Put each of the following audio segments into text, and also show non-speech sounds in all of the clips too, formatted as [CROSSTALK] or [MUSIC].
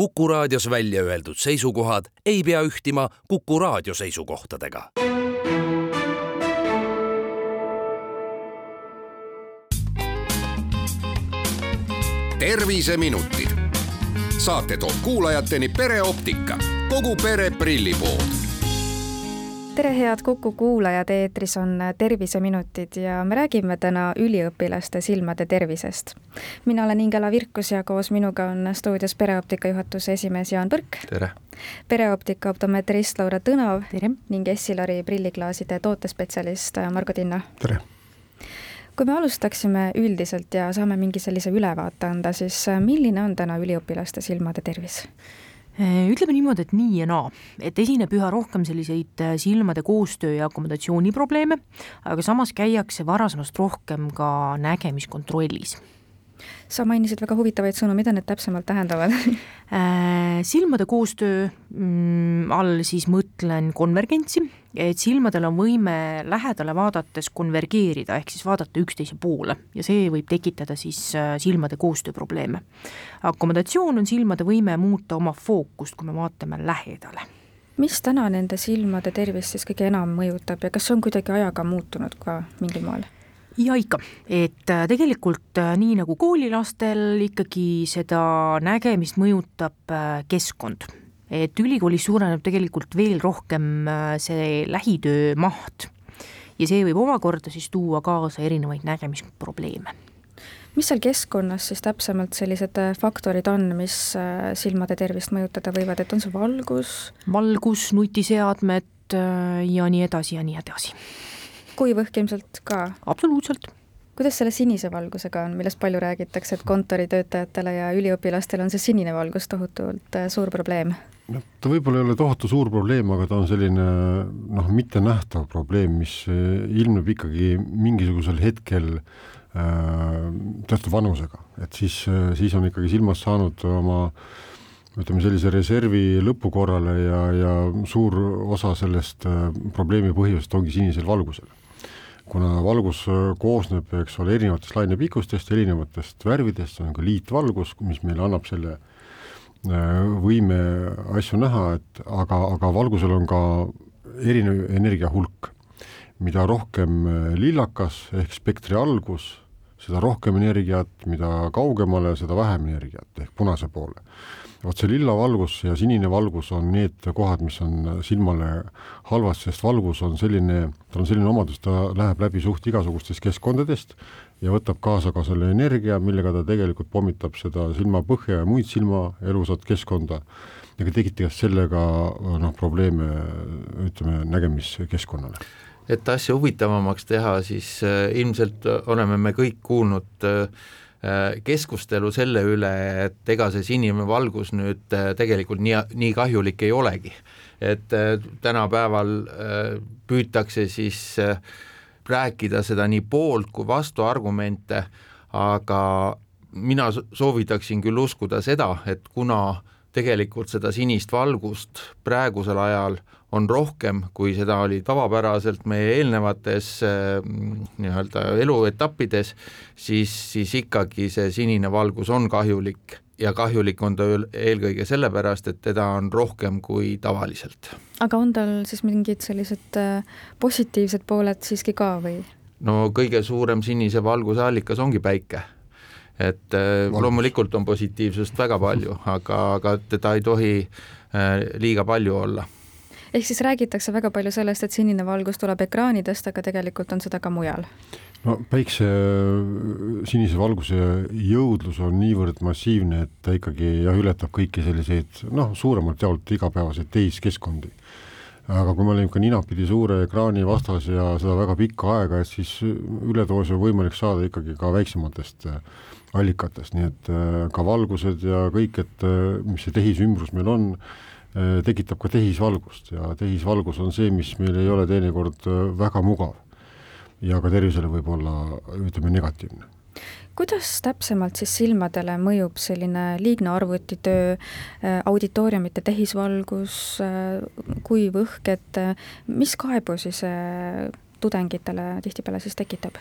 Kuku raadios välja öeldud seisukohad ei pea ühtima Kuku raadio seisukohtadega. terviseminutid. saate toob kuulajateni pereoptika, kogu pere prillipood tere, head Kuku kuulajad, eetris on Terviseminutid ja me räägime täna üliõpilaste silmade tervisest. mina olen Ingela Virkus ja koos minuga on stuudios pereoptika juhatuse esimees Jaan Põrk. tere! pereoptika optometrist Laura Tõnav tere. ning Essilori prilliklaaside tootespetsialist Margo Tinna. tere! kui me alustaksime üldiselt ja saame mingi sellise ülevaate anda, siis milline on täna üliõpilaste silmade tervis? Äh, ütleme niimoodi, et nii ja naa, et esineb üha rohkem selliseid äh, silmade koostöö ja akomodatsiooniprobleeme, aga samas käiakse varasemast rohkem ka nägemiskontrollis. Sa mainisid väga huvitavaid sõnu, mida need täpsemalt tähendavad? [LAUGHS] Äh, silmade koostöö mm, all siis mõtlen konvergentsi, et silmadel on võime lähedale vaadates konvergeerida, ehk siis vaadata üksteise poole ja see võib tekitada siis äh, silmade koostööprobleeme. akomodatsioon on silmade võime muuta oma fookust, kui me vaatame lähedale mis täna nende silmade tervist siis kõige enam mõjutab ja kas see on kuidagi ajaga muutunud ka mingil moel? ja ikka, et äh, tegelikult äh, nii nagu koolilastel ikkagi seda nägemist mõjutab keskkond. Et ülikoolis suureneb tegelikult veel rohkem see lähitöö maht ja see võib omakorda siis tuua kaasa erinevaid nägemisprobleeme mis seal keskkonnas siis täpsemalt sellised faktorid on, mis silmade tervist mõjutada võivad, et on see valgus? valgus, nutiseadmed ja nii edasi ja nii edasi kuivõhk ilmselt ka? absoluutselt kuidas selle sinise valgusega on, millest palju räägitakse, et kontoritöötajatele ja üliõpilastele on see sinine valgus tohutult äh, suur probleem? Noh, ta võib-olla ei ole tohutu suur probleem, aga ta on selline noh, mittenähtav probleem, mis äh, ilmneb ikkagi mingisugusel hetkel äh, teatud vanusega, et siis, äh, siis on ikkagi silmast saanud oma ütleme sellise reservi lõpukorrale ja, ja suur osa sellest probleemi põhjusest ongi sinisel valgusel. Kuna valgus koosneb, eks ole, erinevatest lainepikkustest, erinevatest värvidest, on ka liitvalgus, mis meile annab selle äh, võime asju näha, et aga, aga valgusel on ka erinev energia hulk. mida rohkem äh, lillakas ehk spektri algus, seda rohkem energiat, mida kaugemale, seda vähem energiat ehk punase poole vot see lilla valgus ja sinine valgus on need kohad, mis on silmale halvasti, sest valgus on selline, tal on selline omadus, ta läheb läbi suht igasugustest keskkondadest ja võtab kaasa ka selle energia, millega ta tegelikult pommitab seda silmapõhja ja muid silmaelusat keskkonda ja ka tekitab sellega noh, probleeme ütleme, nägemiskeskkonnale et asja huvitavamaks teha, siis äh, ilmselt oleme me kõik kuulnud äh, Äh, keskustelu selle üle, et ega see sinine valgus nüüd äh, tegelikult nii, nii kahjulik ei olegi. et äh, tänapäeval püütakse siis rääkida seda nii poolt kui vastuargumente, aga mina soovitaksin küll uskuda seda, et kuna tegelikult seda sinist valgust praegusel ajal on rohkem, kui seda oli tavapäraselt meie eelnevates mm, nii-öelda eluetappides, siis, siis ikkagi see sinine valgus on kahjulik ja kahjulik on ta eelkõige sellepärast, et teda on rohkem kui tavaliselt. aga on tal siis mingid sellised äh, positiivsed pooled siiski ka või? no kõige suurem sinise valguse allikas ongi päike et äh, Valgus. loomulikult on positiivsust väga palju, aga, aga teda ei tohi äh, liiga palju olla ehk siis räägitakse väga palju sellest, et sinine valgus tuleb ekraanidest, aga tegelikult on seda ka mujal? No päikse sinise valguse jõudlus on niivõrd massiivne, et ta ikkagi jah, ületab kõiki selliseid noh, suuremalt jaolt igapäevaseid tehiskeskkondi. aga kui me olime ka ninapidi suure ekraani vastas ja seda väga pikka aega, et siis üledoosi on võimalik saada ikkagi ka väiksematest äh, allikatest, nii et äh, ka valgused ja kõik, et äh, mis see tehisümbrus meil on, Äh, tekitab ka tehisvalgust ja tehisvalgus on see, mis meil ei ole teinekord äh, väga mugav. Ja ka tervisele võib olla, ütleme, negatiivne kuidas täpsemalt siis silmadele mõjub selline liigne arvutitöö, äh, auditooriumite tehisvalgus, kuiv õhk, et mis kaebusi see tudengitele tihtipeale siis tekitab?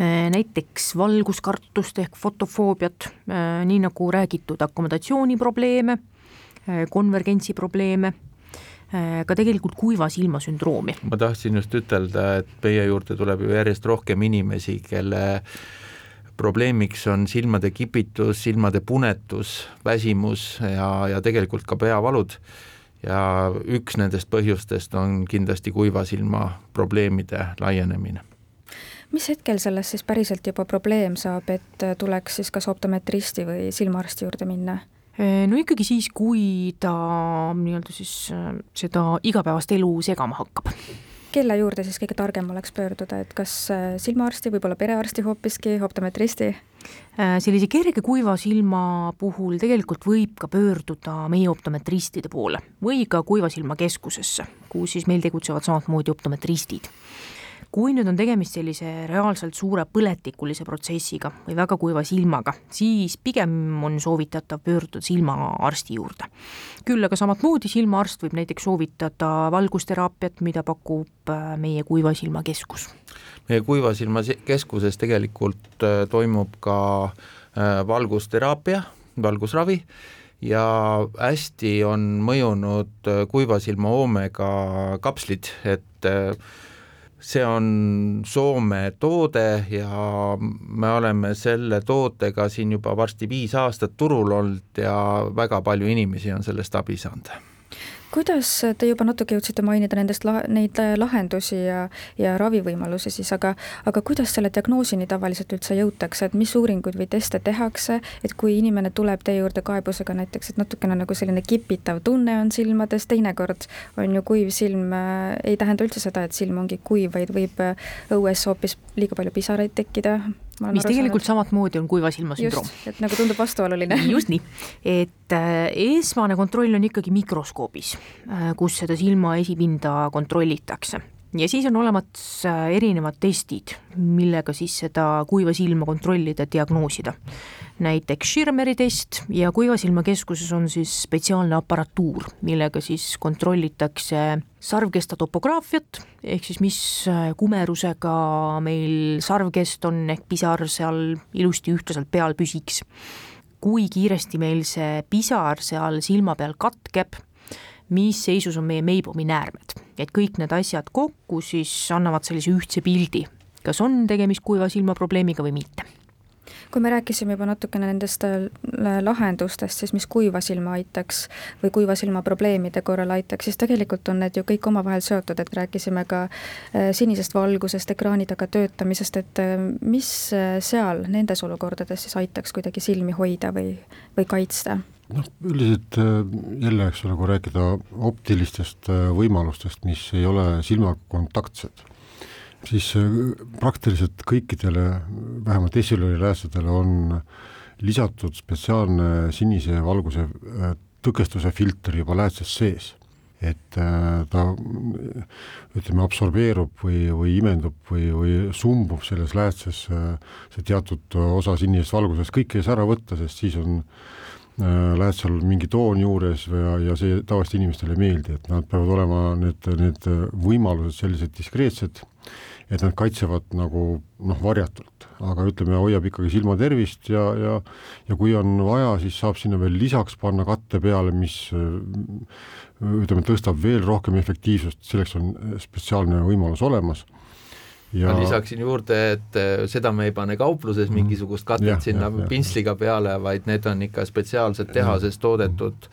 näiteks valguskartust ehk fotofoobiat, nii nagu räägitud, akomodatsiooniprobleeme konvergentsi probleeme, ka tegelikult kuiva silma sündroomi. ma tahtsin just ütelda, et meie juurde tuleb ju järjest rohkem inimesi, kelle probleemiks on silmade kipitus, silmade punetus, väsimus ja, ja tegelikult ka peavalud ja üks nendest põhjustest on kindlasti kuiva silma probleemide laienemine mis hetkel sellest siis päriselt juba probleem saab, et tuleks siis kas optometristi või silmaarsti juurde minna? No ikkagi siis, kui ta nii-öelda siis äh, seda igapäevast elu segama hakkab. Kelle juurde siis kõige targem oleks pöörduda, et kas äh, silmaarsti, võib-olla perearsti hoopiski, optometristi? Äh, sellise kerge kuiva silma puhul tegelikult võib ka pöörduda meie optometristide poole või ka kuiva silma keskusesse, kus siis meil tegutsevad samamoodi optometristid kui nüüd on tegemist sellise reaalselt suure põletikulise protsessiga või väga kuiva silmaga, siis pigem on soovitatav pöörduda silmaarsti juurde. küll aga samamoodi silmaarst võib näiteks soovitada valgusteraapiat, mida pakub äh, meie kuiva silma keskus. meie kuiva silma keskuses tegelikult äh, toimub ka äh, valgusteraapia, valgusravi ja hästi on mõjunud kuiva silma hoomega kapslid, et see on Soome toode ja me oleme selle tootega siin juba varsti viis aastat turul olnud ja väga palju inimesi on sellest abi saanud kuidas, te juba natuke jõudsite mainida nendest la-, neid lahendusi ja, ja ravivõimalusi siis, aga aga kuidas selle diagnoosini tavaliselt üldse jõutakse, et mis uuringuid või teste tehakse, et kui inimene tuleb teie juurde kaebusega näiteks, et natukene nagu selline kipitav tunne on silmades, teinekord on ju kuiv silm äh,, ei tähenda üldse seda, et silm ongi kuiv, vaid võib äh, õues hoopis liiga palju pisaraid tekkida, mis tegelikult saanud. samamoodi on kuiva silma sündroom. et nagu tundub vastuoluline. [LAUGHS] just nii, et äh, esmane kontroll on ikkagi mikroskoobis, äh, kus seda silma esipinda kontrollitakse ja siis on olemas äh, erinevad testid, millega siis seda kuiva silma kontrollida, diagnoosida. näiteks Schirmeri test ja Kuiva Silma Keskuses on siis spetsiaalne aparatuur, millega siis kontrollitakse sarvkesta topograafiat, ehk siis mis äh, kumerusega meil sarvkest on, ehk pisar seal ilusti ühtlaselt peal püsiks. kui kiiresti meil see pisar seal silma peal katkeb mis seisus on meie Meibomi näärmed. et kõik need asjad kokku siis annavad sellise ühtse pildi, kas on tegemist kuiva silma probleemiga või mitte kui me rääkisime juba natukene nendest äh, lahendustest, siis mis kuiva silma aitaks või kuiva silma probleemide korral aitaks, siis tegelikult on need ju kõik omavahel seotud, et rääkisime ka äh, sinisest valgusest, ekraani taga töötamisest, et äh, mis seal nendes olukordades siis aitaks kuidagi silmi hoida või, või kaitsta? Noh, üldiselt äh, jälle, eks ole, kui rääkida optilistest äh, võimalustest, mis ei ole silmakontaktsed, siis äh, praktiliselt kõikidele, vähemalt esiloliläästedele on lisatud spetsiaalne sinise valguse tõkestuse filter juba läätses sees. et ta ütleme, absorbeerub või, või imendub või, või sumbub selles läätses see teatud osa sinisest valgusest, kõike ei saa ära võtta, sest siis on lähed seal mingi toon juures ja, ja see tavaliselt inimestele ei meeldi, et nad peavad olema need, need võimalused sellised diskreetsed, et nad kaitsevad nagu noh, varjatult, aga ütleme, hoiab ikkagi silmatervist ja, ja ja kui on vaja, siis saab sinna veel lisaks panna katte peale, mis ütleme, tõstab veel rohkem efektiivsust, selleks on spetsiaalne võimalus olemas ja ma lisaksin juurde, et äh, seda me ei pane kaupluses mm. mingisugust katet ja, sinna ja, ja. pintsliga peale, vaid need on ikka spetsiaalselt tehases toodetud,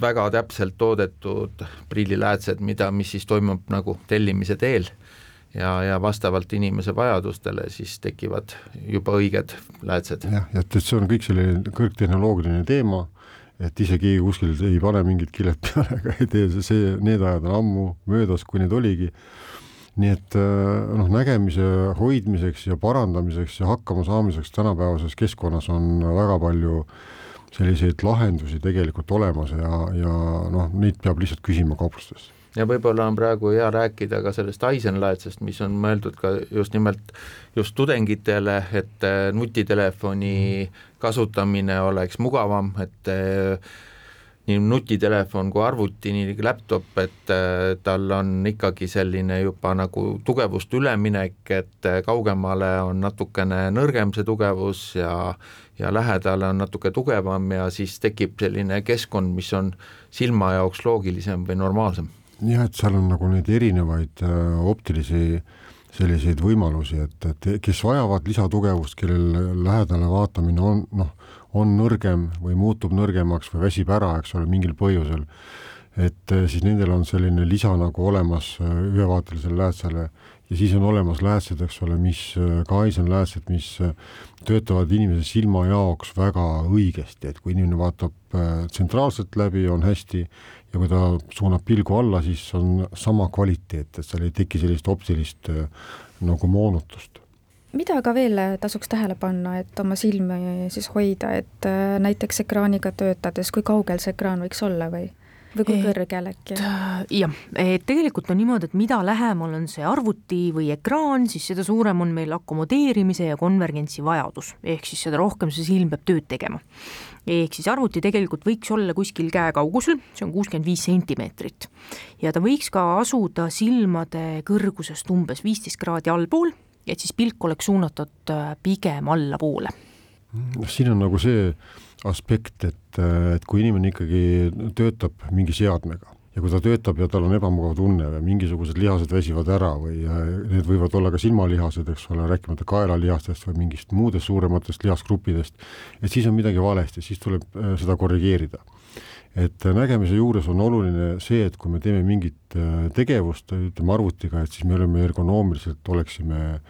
väga täpselt toodetud prilliläätsed, mida, mis siis toimub nagu tellimise teel ja, ja vastavalt inimese vajadustele siis tekivad juba õiged läätsed. jah, et, et see on kõik selline kõrgtehnoloogiline teema, et ise keegi kuskil ei pane mingit kilet peale ega ei tee, see, need ajad on ammu möödas, kui need oligi nii et äh, noh, nägemise hoidmiseks ja parandamiseks ja hakkamasaamiseks tänapäevases keskkonnas on väga palju selliseid lahendusi tegelikult olemas ja, ja noh, neid peab lihtsalt küsima kauplustest ja võib-olla on praegu hea rääkida ka sellest Eisenlaetsest, mis on mõeldud ka just nimelt just tudengitele, et äh, nutitelefoni kasutamine oleks mugavam, et äh, nii nutitelefon kui arvuti, nii laptop, et tal on ikkagi selline juba nagu tugevust üleminek, et kaugemale on natukene nõrgem see tugevus ja ja lähedale on natuke tugevam ja siis tekib selline keskkond, mis on silma jaoks loogilisem või normaalsem. jah, et seal on nagu neid erinevaid optilisi selliseid võimalusi, et, et kes vajavad lisatugevust, kellel lähedale vaatamine on noh, on nõrgem või muutub nõrgemaks või väsib ära, eks ole, mingil põhjusel, et siis nendel on selline lisa nagu olemas ühevaatelisele läätsele. Ja siis on olemas läätsed, eks ole, mis, ka Aisan läätsed, mis töötavad inimese silma jaoks väga õigesti, et kui inimene vaatab tsentraalselt läbi, on hästi, ja kui ta suunab pilgu alla, siis on sama kvaliteet, et seal ei teki sellist optilist nagu moonutust mida ka veel tasuks tähele panna, et oma silmi siis hoida, et äh, näiteks ekraaniga töötades, kui kaugel see ekraan võiks olla või? või kui kõrgel äkki? jah, et tegelikult on niimoodi, et mida lähemal on see arvuti või ekraan, siis seda suurem on meil akomodeerimise ja konvergentsi vajadus, ehk siis seda rohkem see silm peab tööd tegema. ehk siis arvuti tegelikult võiks olla kuskil käekaugusel, see on kuuskümmend viis sentimeetrit. ja ta võiks ka asuda silmade kõrgusest umbes viisteist kraadi allpool, et siis pilk oleks suunatud äh, pigem allapoole. noh, siin on nagu see aspekt, et, et kui inimene ikkagi töötab mingi seadmega ja kui ta töötab ja tal on ebamugav tunne või mingisugused lihased väsivad ära või need võivad olla ka silmalihased, eks ole, rääkimata kaelalihastest või mingist muudest suurematest lihasgruppidest, et siis on midagi valesti, siis tuleb äh, seda korrigeerida. Et nägemise juures on oluline see, et kui me teeme mingit äh, tegevust, ütleme arvutiga, et siis me oleme ergonoomiliselt, oleksime äh,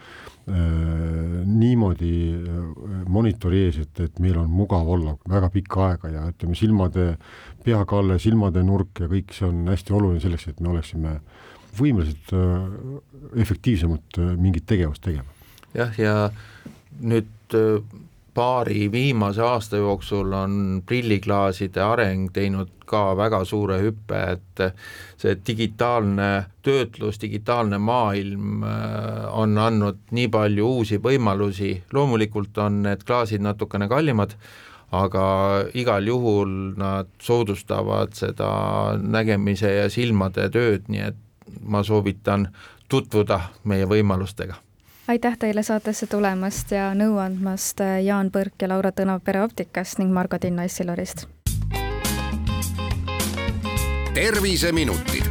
Äh, niimoodi äh, monitori ees, et, et meil on mugav olla väga pikka aega ja ütleme, silmade peakalle, silmade nurk ja kõik see on hästi oluline selleks, et me oleksime võimelised äh, efektiivsemalt mingit tegevust tegema. jah, ja nüüd paari viimase aasta jooksul on prilliklaaside areng teinud ka väga suure hüppe, et see digitaalne töötlus, digitaalne maailm äh, on andnud nii palju uusi võimalusi, loomulikult on need klaasid natukene kallimad, aga igal juhul nad soodustavad seda nägemise ja silmade tööd, nii et ma soovitan tutvuda meie võimalustega aitäh teile saatesse tulemast ja nõu andmast, äh, Jaan Põrk ja Laura Tõnav Pereoptikast ning Margo Tinno Essilorist. terviseminutid.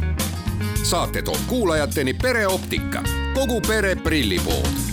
saate toob kuulajateni Pereoptika, kogu pere prillipood